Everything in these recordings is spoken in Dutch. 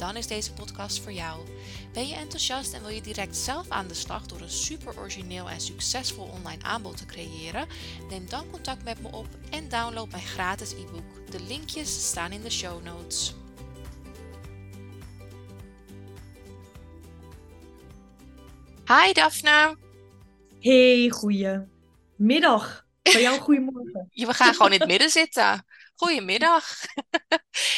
Dan is deze podcast voor jou. Ben je enthousiast en wil je direct zelf aan de slag door een super origineel en succesvol online aanbod te creëren? Neem dan contact met me op en download mijn gratis e-book. De linkjes staan in de show notes. Hi Daphne. Hey, goeiemiddag. Bij jou goedemorgen. We gaan gewoon in het midden zitten. Goedemiddag.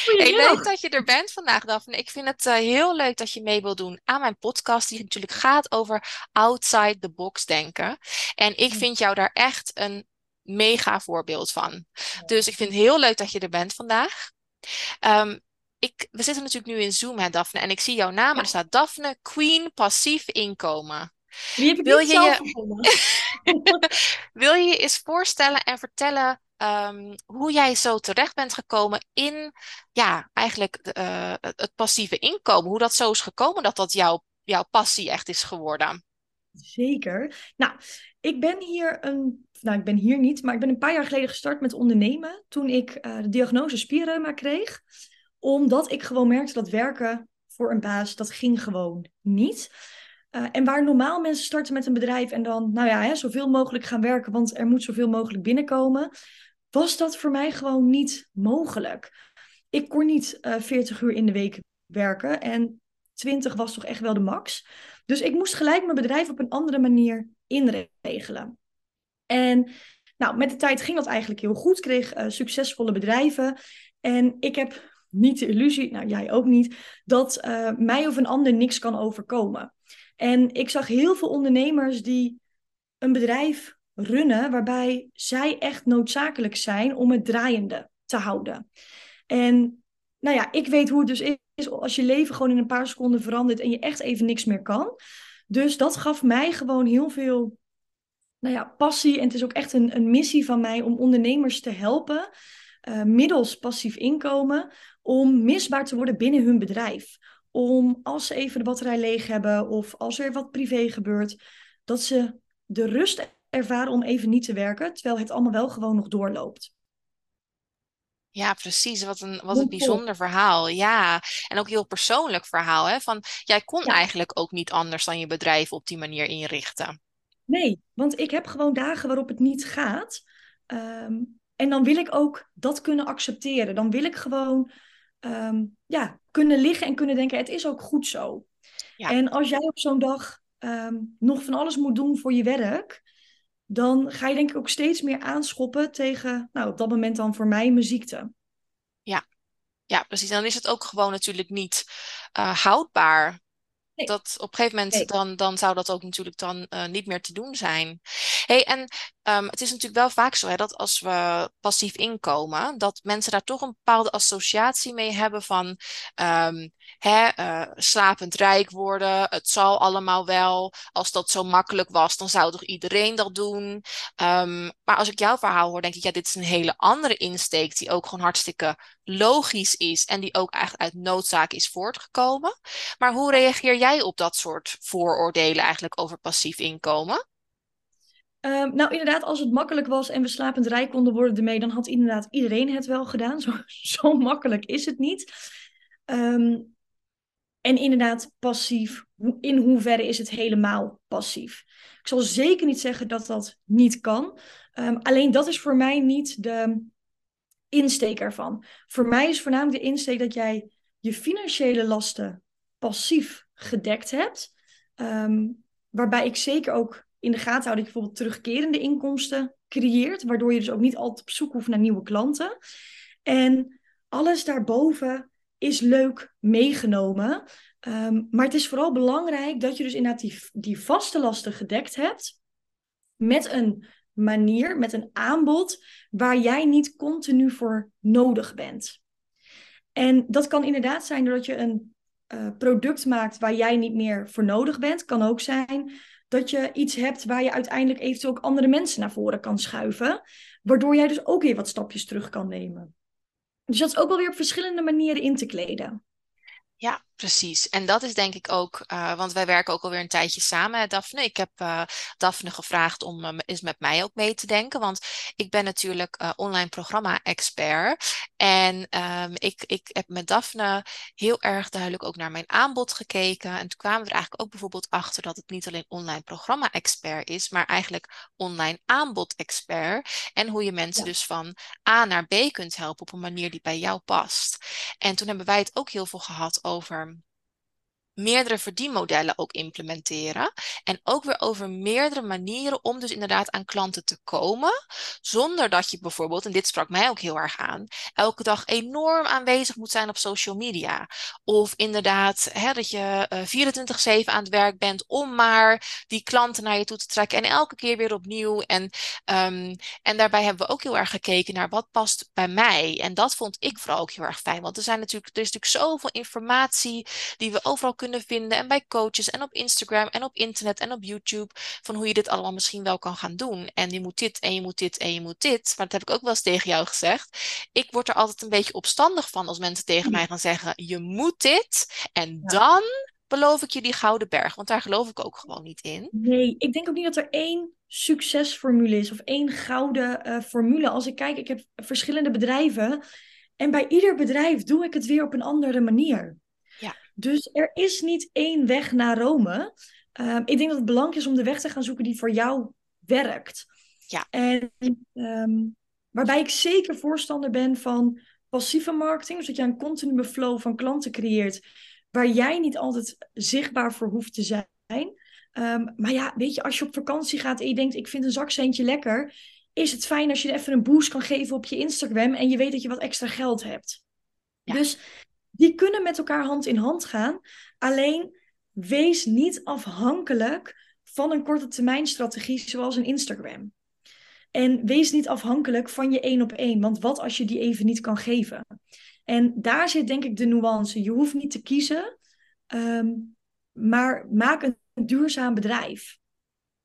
Hey, leuk dat je er bent vandaag, Daphne. Ik vind het uh, heel leuk dat je mee wilt doen aan mijn podcast, die natuurlijk gaat over outside the box denken. En ik vind jou daar echt een mega voorbeeld van. Dus ik vind het heel leuk dat je er bent vandaag. Um, ik, we zitten natuurlijk nu in Zoom, hè, Daphne, en ik zie jouw naam. En er staat Daphne Queen Passief Inkomen. Die heb ik wil je je... wil je je eens voorstellen en vertellen um, hoe jij zo terecht bent gekomen in ja, eigenlijk uh, het passieve inkomen? Hoe dat zo is gekomen dat dat jouw, jouw passie echt is geworden? Zeker. Nou, ik ben hier een. Nou, ik ben hier niet, maar ik ben een paar jaar geleden gestart met ondernemen. Toen ik uh, de diagnose spierreuma kreeg. Omdat ik gewoon merkte dat werken voor een baas, dat ging gewoon niet. Uh, en waar normaal mensen starten met een bedrijf en dan, nou ja, hè, zoveel mogelijk gaan werken, want er moet zoveel mogelijk binnenkomen, was dat voor mij gewoon niet mogelijk. Ik kon niet uh, 40 uur in de week werken en 20 was toch echt wel de max. Dus ik moest gelijk mijn bedrijf op een andere manier inregelen. En nou, met de tijd ging dat eigenlijk heel goed. Kreeg uh, succesvolle bedrijven. En ik heb niet de illusie, nou jij ook niet, dat mij of een ander niks kan overkomen. En ik zag heel veel ondernemers die een bedrijf runnen waarbij zij echt noodzakelijk zijn om het draaiende te houden. En nou ja, ik weet hoe het dus is als je leven gewoon in een paar seconden verandert en je echt even niks meer kan. Dus dat gaf mij gewoon heel veel nou ja, passie. En het is ook echt een, een missie van mij om ondernemers te helpen, uh, middels passief inkomen, om misbaar te worden binnen hun bedrijf. Om als ze even de batterij leeg hebben of als er wat privé gebeurt, dat ze de rust ervaren om even niet te werken, terwijl het allemaal wel gewoon nog doorloopt. Ja, precies. Wat een, wat een bijzonder verhaal. Ja, en ook heel persoonlijk verhaal. Hè? Van, jij kon eigenlijk ook niet anders dan je bedrijf op die manier inrichten. Nee, want ik heb gewoon dagen waarop het niet gaat. Ehm, en dan wil ik ook dat kunnen accepteren. Dan wil ik gewoon ehm, ja, kunnen liggen en kunnen denken, het is ook goed zo. Ja. En als jij op zo'n dag ehm, nog van alles moet doen voor je werk, dan ga je denk ik ook steeds meer aanschoppen tegen, nou op dat moment dan voor mij mijn ziekte. Ja, ja precies. En dan is het ook gewoon natuurlijk niet uh, houdbaar. Dat op een gegeven moment dan, dan zou dat ook natuurlijk dan uh, niet meer te doen zijn. Hey, en um, het is natuurlijk wel vaak zo hè, dat als we passief inkomen, dat mensen daar toch een bepaalde associatie mee hebben van um, hè, uh, slapend rijk worden. Het zal allemaal wel. Als dat zo makkelijk was, dan zou toch iedereen dat doen. Um, maar als ik jouw verhaal hoor, denk ik, ja, dit is een hele andere insteek die ook gewoon hartstikke logisch is en die ook eigenlijk uit noodzaak is voortgekomen. Maar hoe reageer jij op dat soort vooroordelen eigenlijk over passief inkomen? Um, nou, inderdaad, als het makkelijk was en we slapend rijk konden worden ermee, dan had inderdaad iedereen het wel gedaan. Zo, zo makkelijk is het niet. Um, en inderdaad, passief. In hoeverre is het helemaal passief? Ik zal zeker niet zeggen dat dat niet kan. Um, alleen dat is voor mij niet de insteek ervan. Voor mij is voornamelijk de insteek dat jij je financiële lasten passief gedekt hebt. Um, waarbij ik zeker ook in de gaten hou dat je bijvoorbeeld terugkerende inkomsten creëert. Waardoor je dus ook niet altijd op zoek hoeft naar nieuwe klanten. En alles daarboven is leuk meegenomen. Um, maar het is vooral belangrijk dat je dus inderdaad die, die vaste lasten gedekt hebt. Met een manier, met een aanbod waar jij niet continu voor nodig bent. En dat kan inderdaad zijn doordat je een uh, product maakt waar jij niet meer voor nodig bent. Kan ook zijn dat je iets hebt waar je uiteindelijk eventueel ook andere mensen naar voren kan schuiven. Waardoor jij dus ook weer wat stapjes terug kan nemen. Dus dat is ook wel weer op verschillende manieren in te kleden. Ja, precies. En dat is denk ik ook, uh, want wij werken ook alweer een tijdje samen, Daphne. Ik heb uh, Daphne gevraagd om uh, eens met mij ook mee te denken, want ik ben natuurlijk online programma-expert. En um, ik, ik heb met Daphne heel erg duidelijk ook naar mijn aanbod gekeken. En toen kwamen we er eigenlijk ook bijvoorbeeld achter dat het niet alleen online programma-expert is, maar eigenlijk online aanbod-expert. En hoe je mensen ja. dus van A naar B kunt helpen op een manier die bij jou past. En toen hebben wij het ook heel veel gehad over meerdere verdienmodellen ook implementeren. En ook weer over meerdere manieren om dus inderdaad aan klanten te komen. Zonder dat je bijvoorbeeld, en dit sprak mij ook heel erg aan, elke dag enorm aanwezig moet zijn op social media. Of inderdaad hè, dat je uh, 24-7 aan het werk bent om maar die klanten naar je toe te trekken. En elke keer weer opnieuw. En, um, en daarbij hebben we ook heel erg gekeken naar wat past bij mij. En dat vond ik vooral ook heel erg fijn. Want er, zijn natuurlijk, er is natuurlijk zoveel informatie die we overal kunnen vinden. En bij coaches en op Instagram en op internet en op YouTube. Van hoe je dit allemaal misschien wel kan gaan doen. En je moet dit en je moet dit en je moet dit. Maar dat heb ik ook wel eens tegen jou gezegd. Ik word er altijd een beetje opstandig van als mensen tegen mij gaan zeggen: je moet dit. En dan beloof ik je die gouden berg. Want daar geloof ik ook gewoon niet in. Nee, ik denk ook niet dat er één succesformule is of één gouden uh, formule. Als ik kijk, ik heb verschillende bedrijven. En bij ieder bedrijf doe ik het weer op een andere manier. Dus er is niet één weg naar Rome. Um, ik denk dat het belangrijk is om de weg te gaan zoeken die voor jou werkt. Ja. En um, waarbij ik zeker voorstander ben van passieve marketing. Dus dat je een continue flow van klanten creëert. Waar jij niet altijd zichtbaar voor hoeft te zijn. Um, maar ja, weet je, als je op vakantie gaat en je denkt, ik vind een zakcentje lekker. Is het fijn als je even een boost kan geven op je Instagram. En je weet dat je wat extra geld hebt. Ja. Dus die kunnen met elkaar hand in hand gaan. Alleen wees niet afhankelijk van een korte termijn strategie zoals een Instagram. En wees niet afhankelijk van je één op één. Want wat als je die even niet kan geven? En daar zit denk ik de nuance. Je hoeft niet te kiezen, um, maar maak een duurzaam bedrijf.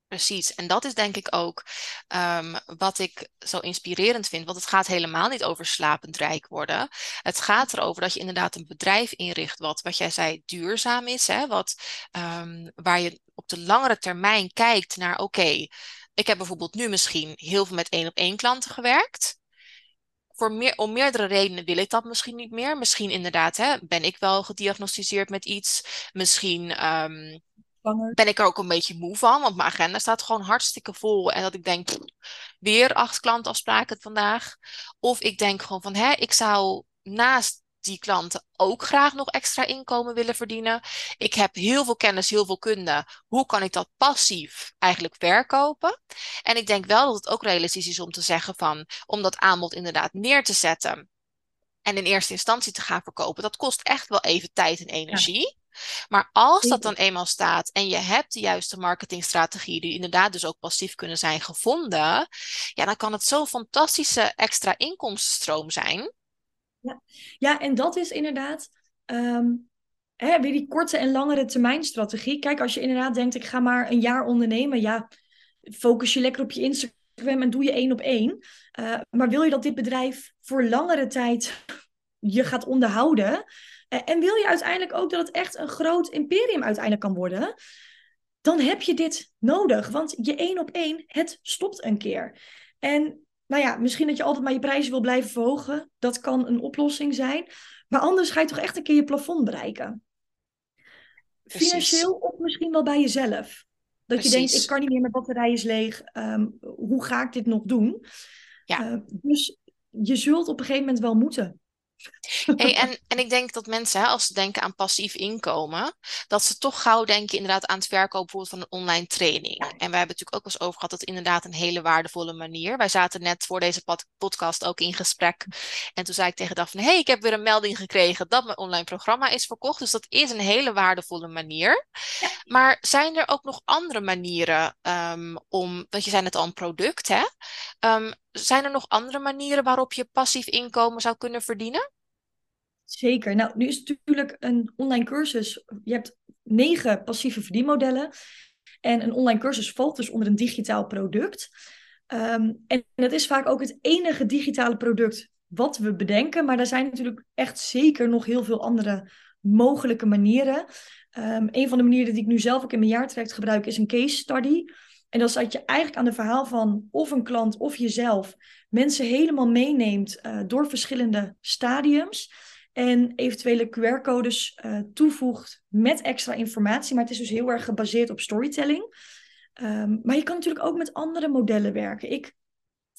Precies, en dat is denk ik ook um, wat ik zo inspirerend vind, want het gaat helemaal niet over slapend rijk worden. Het gaat erover dat je inderdaad een bedrijf inricht wat, wat jij zei, duurzaam is, hè? Wat, um, waar je op de langere termijn kijkt naar, oké, ik heb bijvoorbeeld nu misschien heel veel met één op één klanten gewerkt. Voor meer, om meerdere redenen wil ik dat misschien niet meer. Misschien inderdaad hè, ben ik wel gediagnosticeerd met iets. Misschien um, ben ik er ook een beetje moe van, want mijn agenda staat gewoon hartstikke vol. En dat ik denk, pff, weer acht klantafspraken vandaag. Of ik denk gewoon van, hè, ik zou naast die klanten ook graag nog extra inkomen willen verdienen. Ik heb heel veel kennis, heel veel kunde. Hoe kan ik dat passief eigenlijk verkopen? En ik denk wel dat het ook realistisch is om te zeggen van, om dat aanbod inderdaad neer te zetten. En in eerste instantie te gaan verkopen. Dat kost echt wel even tijd en energie. Ja. Maar als dat dan eenmaal staat en je hebt de juiste marketingstrategie, die inderdaad dus ook passief kunnen zijn gevonden, ja, dan kan het zo'n fantastische extra inkomstenstroom zijn. Ja, ja en dat is inderdaad um, hè, weer die korte en langere termijn strategie. Kijk, als je inderdaad denkt, ik ga maar een jaar ondernemen, ja, focus je lekker op je Instagram en doe je één op één. Uh, maar wil je dat dit bedrijf voor langere tijd je gaat onderhouden? Eh, en wil je uiteindelijk ook dat het echt een groot imperium uiteindelijk kan worden, dan heb je dit nodig. Want je één op één, het stopt een keer. En nou ja, misschien dat je altijd maar je prijzen wil blijven verhogen. Dat kan een oplossing zijn. Maar anders ga je toch echt een keer je plafond bereiken. Precies. Financieel of misschien wel bij jezelf. Dat Precies. je denkt, ik kan niet meer, mijn batterij is leeg. Um, hoe ga ik dit nog doen? Ja. Uh, dus je zult op een gegeven moment wel moeten. Hey, en, en ik denk dat mensen, hè, als ze denken aan passief inkomen, dat ze toch gauw denken inderdaad aan het verkopen bijvoorbeeld van een online training. En wij hebben natuurlijk ook wel eens over gehad dat inderdaad een hele waardevolle manier. Wij zaten net voor deze podcast ook in gesprek. En toen zei ik tegen Daphne, hey, ik heb weer een melding gekregen dat mijn online programma is verkocht. Dus dat is een hele waardevolle manier. Ja. Maar zijn er ook nog andere manieren um, om, want je zei net al een product, hè? Um, zijn er nog andere manieren waarop je passief inkomen zou kunnen verdienen? Zeker. Nou, nu is natuurlijk een online cursus. Je hebt negen passieve verdienmodellen. En een online cursus valt dus onder een digitaal product. Um, en dat is vaak ook het enige digitale product wat we bedenken. Maar er zijn natuurlijk echt zeker nog heel veel andere mogelijke manieren. Um, een van de manieren die ik nu zelf ook in mijn jaartraject gebruik is een case study. En dat is dat je eigenlijk aan de verhaal van of een klant of jezelf mensen helemaal meeneemt uh, door verschillende stadiums. En eventuele QR-codes uh, toevoegt met extra informatie. Maar het is dus heel erg gebaseerd op storytelling. Um, maar je kan natuurlijk ook met andere modellen werken. Ik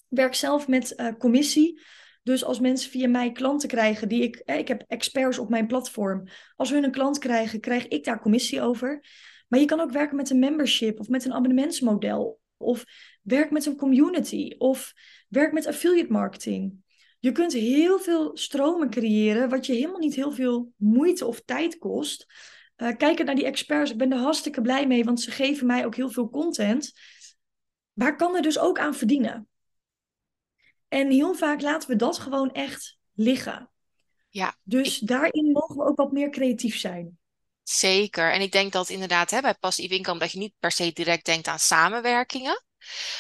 werk zelf met uh, commissie. Dus als mensen via mij klanten krijgen, die ik, ik heb experts op mijn platform. Als hun een klant krijgen, krijg ik daar commissie over. Maar je kan ook werken met een membership of met een abonnementsmodel. Of werk met een community. Of werk met affiliate marketing. Je kunt heel veel stromen creëren, wat je helemaal niet heel veel moeite of tijd kost. Uh, kijken naar die experts, ik ben er hartstikke blij mee, want ze geven mij ook heel veel content. Maar kan er dus ook aan verdienen. En heel vaak laten we dat gewoon echt liggen. Ja. Dus daarin mogen we ook wat meer creatief zijn. Zeker. En ik denk dat inderdaad hè, bij passief inkomen dat je niet per se direct denkt aan samenwerkingen.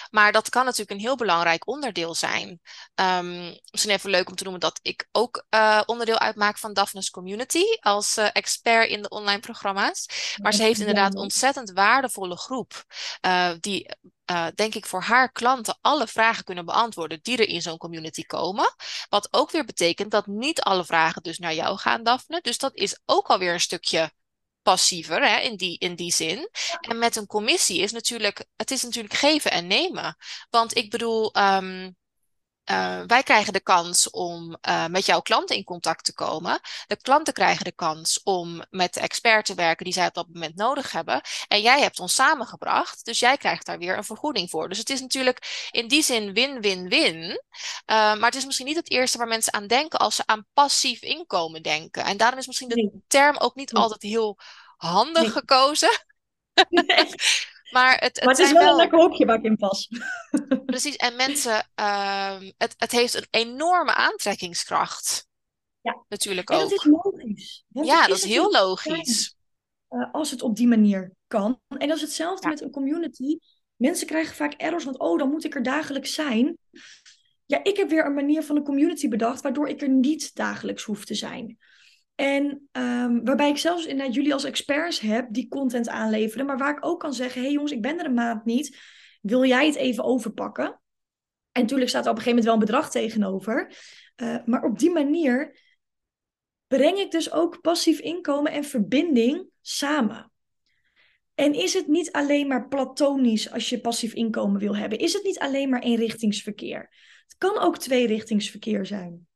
Maar dat kan natuurlijk een heel belangrijk onderdeel zijn. Um, misschien even leuk om te noemen dat ik ook uh, onderdeel uitmaak van Daphne's Community als uh, expert in de online programma's. Maar ze heeft inderdaad een ontzettend waardevolle groep uh, die uh, denk ik voor haar klanten alle vragen kunnen beantwoorden die er in zo'n community komen. Wat ook weer betekent dat niet alle vragen dus naar jou gaan, Daphne. Dus dat is ook alweer een stukje passiever hè, in, die, in die zin. En met een commissie is natuurlijk, het is natuurlijk geven en nemen. Want ik bedoel, um, uh, wij krijgen de kans om uh, met jouw klanten in contact te komen. De klanten krijgen de kans om met de expert te werken die zij op dat moment nodig hebben. En jij hebt ons samengebracht, dus jij krijgt daar weer een vergoeding voor. Dus het is natuurlijk in die zin win-win-win. Uh, maar het is misschien niet het eerste waar mensen aan denken als ze aan passief inkomen denken. En daarom is misschien de term ook niet altijd heel handig gekozen. Maar het, het, maar het is wel, wel, een lekker hokje waar ik in pas. Precies, en mensen, uh, het, het heeft een enorme aantrekkingskracht. Ja, natuurlijk en ook. dat is logisch. ja, dat is heel logisch. Uh, als het op die manier kan. En dat is hetzelfde ja. met een community. Mensen krijgen vaak errors, want oh, dan moet ik er dagelijks zijn. Ja, ik heb weer een manier van een community bedacht, waardoor ik er niet dagelijks hoef te zijn. En um, waarbij ik zelfs inderdaad jullie als experts heb die content aanleveren, maar waar ik ook kan zeggen: hé hey jongens, ik ben er een maand niet. Wil jij het even overpakken? En natuurlijk staat er op een gegeven moment wel een bedrag tegenover. Uh, maar op die manier breng ik dus ook passief inkomen en verbinding samen. En is het niet alleen maar platonisch als je passief inkomen wil hebben? Is het niet alleen maar eenrichtingsverkeer? Het kan ook tweerichtingsverkeer zijn.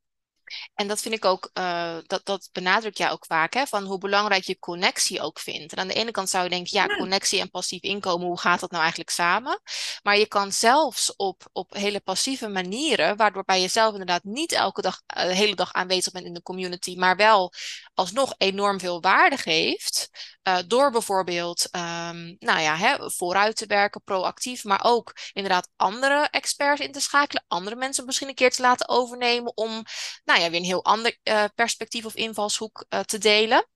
En dat vind ik ook, uh, dat, dat benadruk jij ook vaak, hè, van hoe belangrijk je connectie ook vindt. En aan de ene kant zou je denken, ja, connectie en passief inkomen, hoe gaat dat nou eigenlijk samen? Maar je kan zelfs op, op hele passieve manieren, waardoor bij jezelf inderdaad niet elke dag, uh, de hele dag aanwezig bent in de community, maar wel alsnog enorm veel waarde geeft. Uh, door bijvoorbeeld, um, nou ja, hè, vooruit te werken, proactief, maar ook inderdaad andere experts in te schakelen, andere mensen misschien een keer te laten overnemen om, nou ja, weer een heel ander uh, perspectief of invalshoek uh, te delen.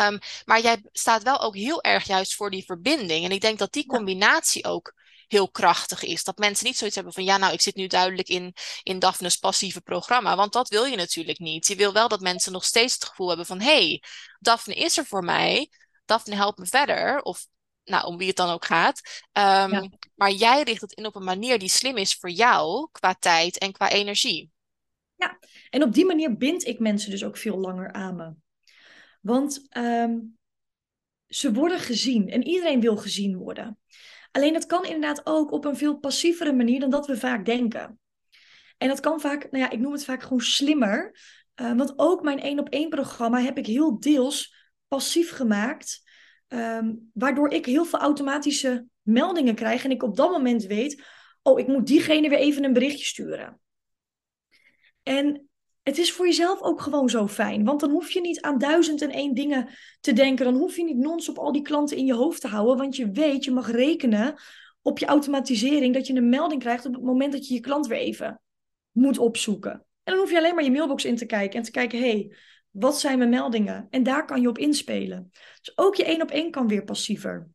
Um, maar jij staat wel ook heel erg juist voor die verbinding. En ik denk dat die combinatie ook heel krachtig is. Dat mensen niet zoiets hebben van ja, nou, ik zit nu duidelijk in, in Daphne's passieve programma. Want dat wil je natuurlijk niet. Je wil wel dat mensen nog steeds het gevoel hebben van hé, hey, Daphne is er voor mij. Daphne helpt me verder. Of nou, om wie het dan ook gaat. Um, ja. Maar jij richt het in op een manier die slim is voor jou qua tijd en qua energie. Ja, en op die manier bind ik mensen dus ook veel langer aan me. Want um, ze worden gezien en iedereen wil gezien worden. Alleen dat kan inderdaad ook op een veel passievere manier dan dat we vaak denken. En dat kan vaak, nou ja, ik noem het vaak gewoon slimmer. Uh, want ook mijn één op één programma heb ik heel deels passief gemaakt. Um, waardoor ik heel veel automatische meldingen krijg. En ik op dat moment weet, oh, ik moet diegene weer even een berichtje sturen. En het is voor jezelf ook gewoon zo fijn. Want dan hoef je niet aan duizend en één dingen te denken. Dan hoef je niet non-stop al die klanten in je hoofd te houden. Want je weet, je mag rekenen op je automatisering. Dat je een melding krijgt op het moment dat je je klant weer even moet opzoeken. En dan hoef je alleen maar je mailbox in te kijken. En te kijken, hey, wat zijn mijn meldingen? En daar kan je op inspelen. Dus ook je één op één kan weer passiever.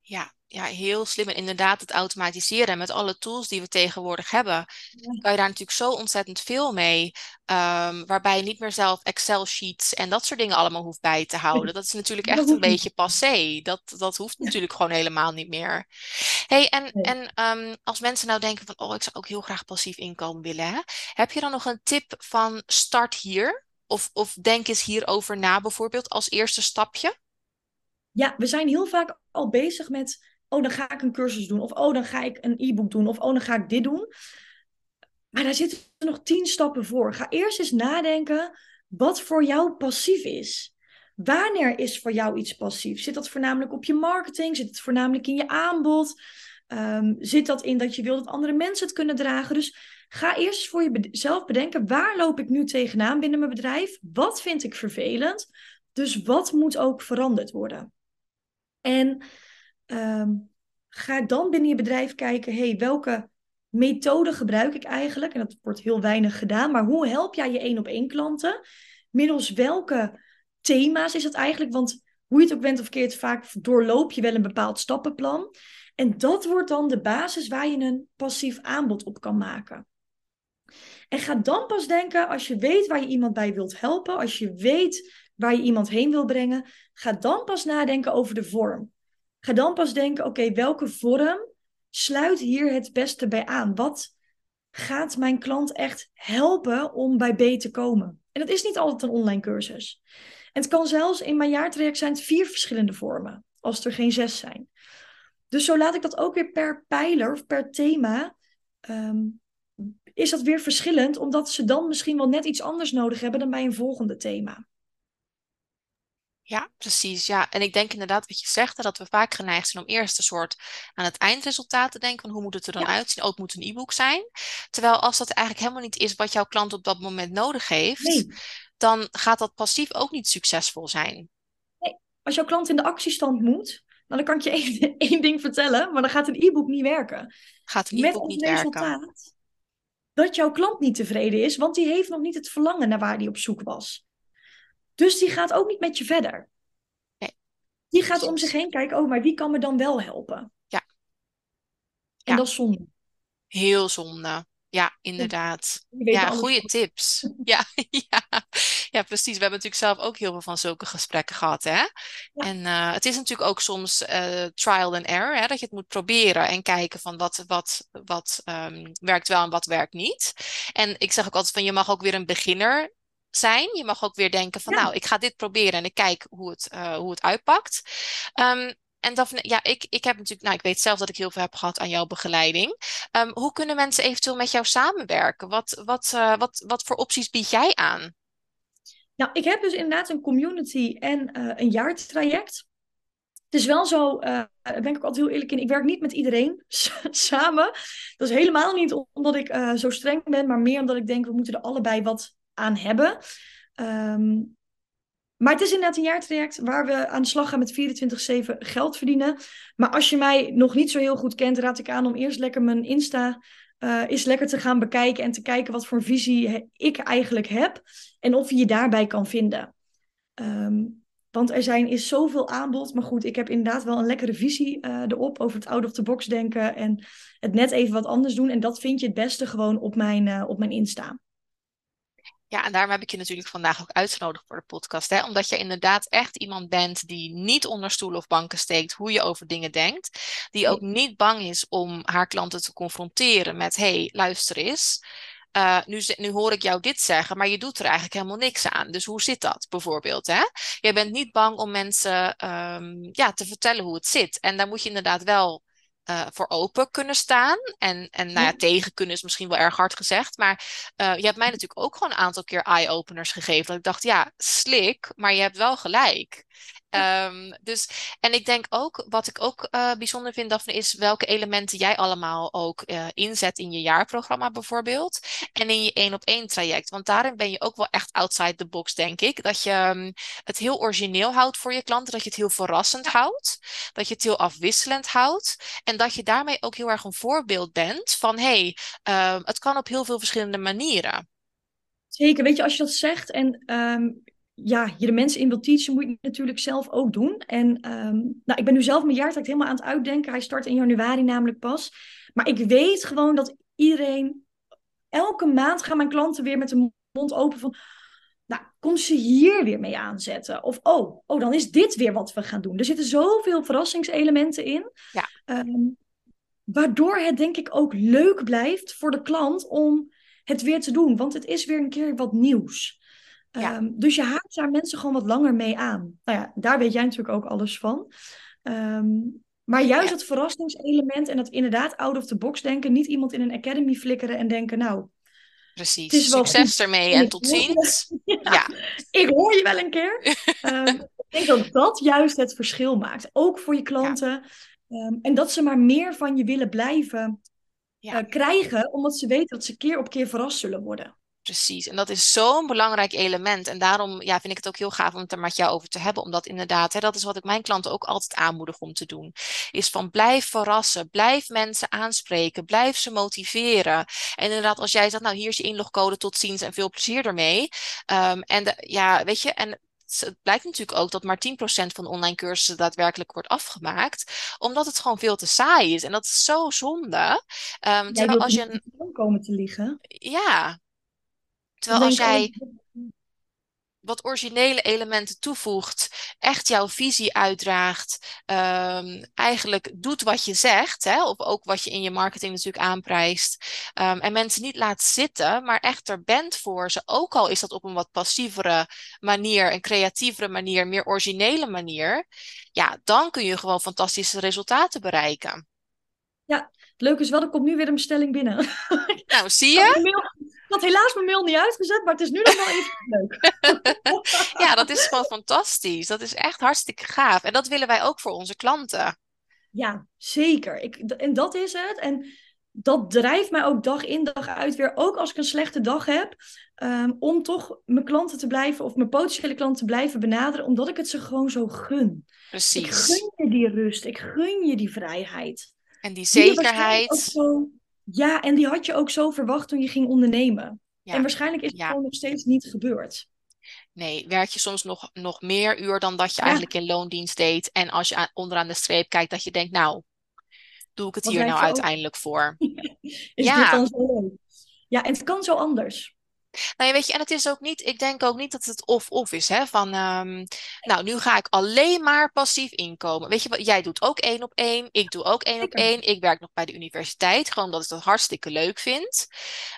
Ja, ja, heel slim. En inderdaad, het automatiseren met alle tools die we tegenwoordig hebben, kan je daar natuurlijk zo ontzettend veel mee. Ehm, waarbij je niet meer zelf Excel-sheets en dat soort dingen allemaal hoeft bij te houden. Dat is natuurlijk echt een beetje passé. Dat, dat hoeft natuurlijk gewoon helemaal niet meer. hey, en, en ehm, als mensen nou denken van, oh, ik zou ook heel graag passief inkomen willen. Hè? Heb je dan nog een tip van start hier? Of, of denk eens hierover na bijvoorbeeld als eerste stapje? Ja, we zijn heel vaak al bezig met, oh dan ga ik een cursus doen, of oh dan ga ik een e-book doen, of oh dan ga ik dit doen. Maar daar zitten nog tien stappen voor. Ga eerst eens nadenken wat voor jou passief is. Wanneer is voor jou iets passief? Zit dat voornamelijk op je marketing? Zit het voornamelijk in je aanbod? Um, zit dat in dat je wil dat andere mensen het kunnen dragen? Dus ga eerst voor jezelf bedenken, waar loop ik nu tegenaan binnen mijn bedrijf? Wat vind ik vervelend? Dus wat moet ook veranderd worden? En um, ga dan binnen je bedrijf kijken, hey, welke methode gebruik ik eigenlijk? En dat wordt heel weinig gedaan, maar hoe help jij je één op één klanten? Middels welke thema's is dat eigenlijk? Want hoe je het ook bent of keert, vaak doorloop je wel een bepaald stappenplan. En dat wordt dan de basis waar je een passief aanbod op kan maken. En ga dan pas denken, als je weet waar je iemand bij wilt helpen, als je weet waar je iemand heen wil brengen, ga dan pas nadenken over de vorm. Ga dan pas denken, oké, welke vorm sluit hier het beste bij aan? Wat gaat mijn klant echt helpen om bij B te komen? En dat is niet altijd een online cursus. En het kan zelfs in mijn jaartraject zijn vier verschillende vormen, als er geen zes zijn. Dus zo laat ik dat ook weer per pijler of per thema. Ehm, is dat weer verschillend, omdat ze dan misschien wel net iets anders nodig hebben dan bij een volgende thema. Ja, precies. Ja, en ik denk inderdaad wat je zegt, dat we vaak geneigd zijn om eerst een soort aan het eindresultaat te denken van hoe moet het er dan uitzien. Ook moet een e-book zijn. Terwijl als dat eigenlijk helemaal niet is wat jouw klant op dat moment nodig heeft, dan gaat dat passief ook niet succesvol zijn. Nee. Als jouw klant in de actiestand moet, dan kan ik je één, één ding vertellen, maar dan gaat een e-book niet werken. Gaat een e-book niet werken. Dat jouw klant niet tevreden is, want die heeft nog niet het verlangen naar waar hij op zoek was. Dus die gaat ook niet met je verder. Nee. Die gaat om zich heen kijken, oh, maar wie kan me dan wel helpen? Ja. En dat is zonde. Heel zonde. Ja, inderdaad. Ja, goede tips. Ja, ja. ja, precies. We hebben natuurlijk zelf ook heel veel van zulke gesprekken gehad. Hè? En uh, het is natuurlijk ook soms uh, trial and error. Hè? Dat je het moet proberen en kijken van wat, wat, wat um, werkt wel en wat werkt niet. En ik zeg ook altijd van je mag ook weer een beginner zijn. Je mag ook weer denken van nou, ik ga dit proberen en ik kijk hoe het, uh, hoe het uitpakt. Um, en Daphne, ja, ik, ik heb natuurlijk, nou, ik weet zelf dat ik heel veel heb gehad aan jouw begeleiding. Um, hoe kunnen mensen eventueel met jou samenwerken? Wat, wat, uh, wat, wat voor opties bied jij aan? Nou, ik heb dus inderdaad een community en uh, een jaartraject. Het is wel zo, uh, daar ben ik ook altijd heel eerlijk in. Ik werk niet met iedereen samen. Dat is helemaal niet omdat ik uh, zo streng ben, maar meer omdat ik denk, we moeten er allebei wat aan hebben. Um, maar het is inderdaad een jaartraject waar we aan de slag gaan met 24-7 geld verdienen. Maar als je mij nog niet zo heel goed kent, raad ik aan om eerst lekker mijn Insta eens lekker te gaan bekijken en te kijken wat voor visie ik eigenlijk heb en of je je daarbij kan vinden. Um, want er zijn, is zoveel aanbod. Maar goed, ik heb inderdaad wel een lekkere visie uh, erop over het out-of-the-box denken en het net even wat anders doen. En dat vind je het beste gewoon op mijn, uh, op mijn Insta. Ja, en daarom heb ik je natuurlijk vandaag ook uitgenodigd voor de podcast. Hè? Omdat je inderdaad echt iemand bent die niet onder stoelen of banken steekt hoe je over dingen denkt. Die ook niet bang is om haar klanten te confronteren met: hey, luister eens. Uh, nu, nu hoor ik jou dit zeggen, maar je doet er eigenlijk helemaal niks aan. Dus hoe zit dat bijvoorbeeld? Hè? Je bent niet bang om mensen um, ja, te vertellen hoe het zit. En daar moet je inderdaad wel uh, voor open kunnen staan. En, en nou ja, tegen kunnen is misschien wel erg hard gezegd. Maar uh, je hebt mij natuurlijk ook gewoon een aantal keer eye-openers gegeven. Dat ik dacht, ja, slik, maar je hebt wel gelijk. Um, dus, en ik denk ook, wat ik ook uh, bijzonder vind, Daphne, is welke elementen jij allemaal ook uh, inzet in je jaarprogramma bijvoorbeeld. En in je één op één traject. Want daarin ben je ook wel echt outside the box, denk ik. Dat je um, het heel origineel houdt voor je klanten. Dat je het heel verrassend houdt. Dat je het heel afwisselend houdt. En dat je daarmee ook heel erg een voorbeeld bent van hé, hey, uh, het kan op heel veel verschillende manieren. Zeker, weet je, als je dat zegt en um, ja, je de mensen in wilt teachen, moet je het natuurlijk zelf ook doen. En ehm, nou, ik ben nu zelf mijn jaartraject helemaal aan het uitdenken. Hij start in januari namelijk pas. Maar ik weet gewoon dat iedereen, elke maand gaan mijn klanten weer met de mond open van, nou, kom ze hier weer mee aanzetten? Of, oh, oh, dan is dit weer wat we gaan doen. Er zitten zoveel verrassingselementen in. Ja. Ehm, waardoor het denk ik ook leuk blijft voor de klant om het weer te doen. Want het is weer een keer wat nieuws. Ja. Ehm, dus je haakt daar mensen gewoon wat langer mee aan. Nou ja, daar weet jij natuurlijk ook alles van. Ehm, maar juist Ja. het verrassingselement en dat inderdaad out of the box denken. Niet iemand in een academy flikkeren en denken, nou, Precies. Het is wel Succes goed. ermee En tot ziens. ja, Ja, ik hoor je wel een keer. Ehm, ik denk dat dat juist het verschil maakt. Ook voor je klanten. En dat ze maar meer van je willen blijven eh, krijgen, omdat ze weten dat ze keer op keer verrast zullen worden. Precies. En dat is zo'n belangrijk element. En daarom ja, vind ik het ook heel gaaf om het er met jou over te hebben. Omdat inderdaad, hè, dat is wat ik mijn klanten ook altijd aanmoedig om te doen. Is van blijf verrassen, blijf mensen aanspreken, blijf ze motiveren. En inderdaad, als jij zegt, nou hier is je inlogcode, tot ziens en veel plezier ermee. Ehm, en de, ja, weet je, en het blijkt natuurlijk ook dat maar 10% van de online cursussen daadwerkelijk wordt afgemaakt. Omdat het gewoon veel te saai is. En dat is zo zonde. Jij terwijl als je een, komen te liggen. ja, terwijl als jij oh, wat originele elementen toevoegt, echt jouw visie uitdraagt, ehm, eigenlijk doet wat je zegt, hè, of ook wat je in je marketing natuurlijk aanprijst, ehm, en mensen niet laat zitten, maar echt er bent voor ze, ook al is dat op een wat passievere manier, een creatievere manier, meer originele manier, ja, dan kun je gewoon fantastische resultaten bereiken. het leuke is wel, er komt nu weer een bestelling binnen. Nou, zie had, je? Ik had helaas mijn mail niet uitgezet, maar het is nu nog wel even leuk. Ja, dat is gewoon fantastisch. Dat is echt hartstikke gaaf. En dat willen wij ook voor onze klanten. Ja, zeker. Ik, en dat is het. En dat drijft mij ook dag in dag uit weer, ook als ik een slechte dag heb, ehm, om toch mijn klanten te blijven of mijn potentiële klanten te blijven benaderen, omdat ik het ze gewoon zo gun. Ik Precies. gun je die rust, ik gun je die vrijheid. En die zekerheid. Ja, en die had je ook zo verwacht toen je ging ondernemen. Ja, En waarschijnlijk is het ja. gewoon nog steeds niet gebeurd. Nee, werk je soms nog, nog meer uur dan dat je Ja. eigenlijk in loondienst deed. En als je aan- onderaan de streep kijkt, dat je denkt, nou, doe ik het Wat hier nou uiteindelijk voor? Is Ja. dit dan zo leuk? Ja, en het kan zo anders. Nou, weet je, en het is ook niet, ik denk ook niet dat het of-of is, hè, van, ehm, nou, nu ga ik alleen maar passief inkomen. Weet je wat, jij doet ook één op één, ik doe ook één op één, ik werk nog bij de universiteit, gewoon omdat ik dat hartstikke leuk vind.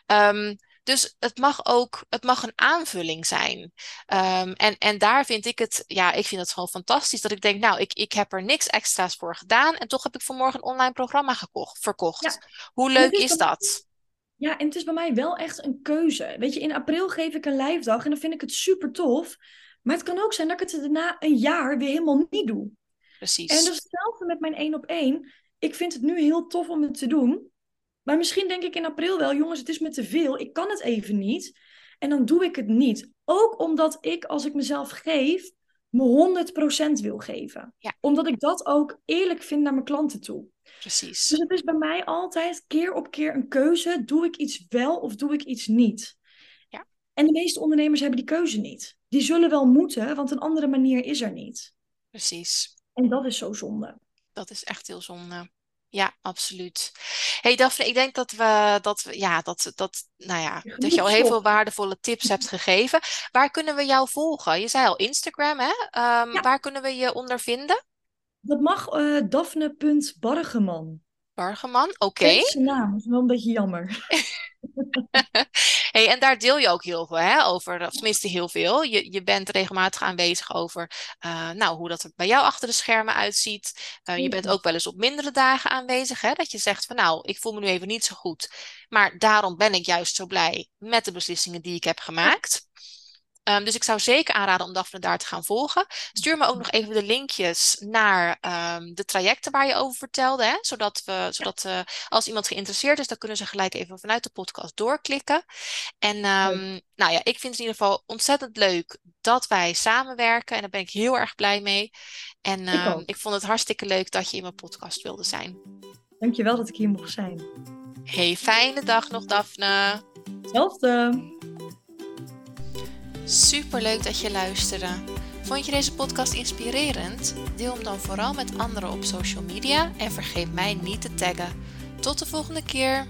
Ehm, dus het mag ook, het mag een aanvulling zijn. Ehm, en, en daar vind ik het, ja, ik vind het gewoon fantastisch dat ik denk, nou, ik, ik heb er niks extra's voor gedaan en toch heb ik vanmorgen een online programma gekocht, verkocht. Ja. Hoe leuk is dat? Ja, en het is bij mij wel echt een keuze. Weet je, in april geef ik een live dag en dan vind ik het super tof. Maar het kan ook zijn dat ik het daarna een jaar weer helemaal niet doe. Precies. En dat is hetzelfde met mijn één op één. Ik vind het nu heel tof om het te doen. Maar misschien denk ik in april wel, jongens, het is me te veel. Ik kan het even niet. En dan doe ik het niet. Ook omdat ik, als ik mezelf geef, me 100% wil geven. Ja. Omdat ik dat ook eerlijk vind naar mijn klanten toe. Precies. Dus het is bij mij altijd keer op keer een keuze. Doe ik iets wel of doe ik iets niet? Ja. En de meeste ondernemers hebben die keuze niet. Die zullen wel moeten, want een andere manier is er niet. Precies. En dat is zo zonde. Dat is echt heel zonde. Ja, absoluut. Hey Daphne, ik denk dat we dat we, ja, dat, dat, nou ja, dat je al heel veel waardevolle tips hebt gegeven. Waar kunnen we jou volgen? Je zei al Instagram, hè? Ehm, Ja. Waar kunnen we je onder vinden? Dat mag eh Daphne.bargeman. Bargeman, oké. Deze naam is wel een beetje jammer. Hey, en daar deel je ook heel veel hè, over, of tenminste heel veel. Je, je bent regelmatig aanwezig over eh, nou, hoe dat er bij jou achter de schermen uitziet. Eh, je bent Zeker. ook wel eens op mindere dagen aanwezig, hè, dat je zegt van nou, ik voel me nu even niet zo goed. Maar daarom ben ik juist zo blij met de beslissingen die ik heb gemaakt. Ehm, dus ik zou zeker aanraden om Daphne daar te gaan volgen. Stuur me ook nog even de linkjes naar ehm, de trajecten waar je over vertelde. Hè? Zodat, we, zodat eh, als iemand geïnteresseerd is, dan kunnen ze gelijk even vanuit de podcast doorklikken. En ehm, nou ja, ik vind het in ieder geval ontzettend leuk dat wij samenwerken. En daar ben ik heel erg blij mee. En ook. ik vond het hartstikke leuk dat je in mijn podcast wilde zijn. Dankjewel dat ik hier mocht zijn. Hey, fijne dag nog, Daphne. Hetzelfde. Super leuk dat je luisterde. Vond je deze podcast inspirerend? Deel hem dan vooral met anderen op social media en vergeet mij niet te taggen. Tot de volgende keer.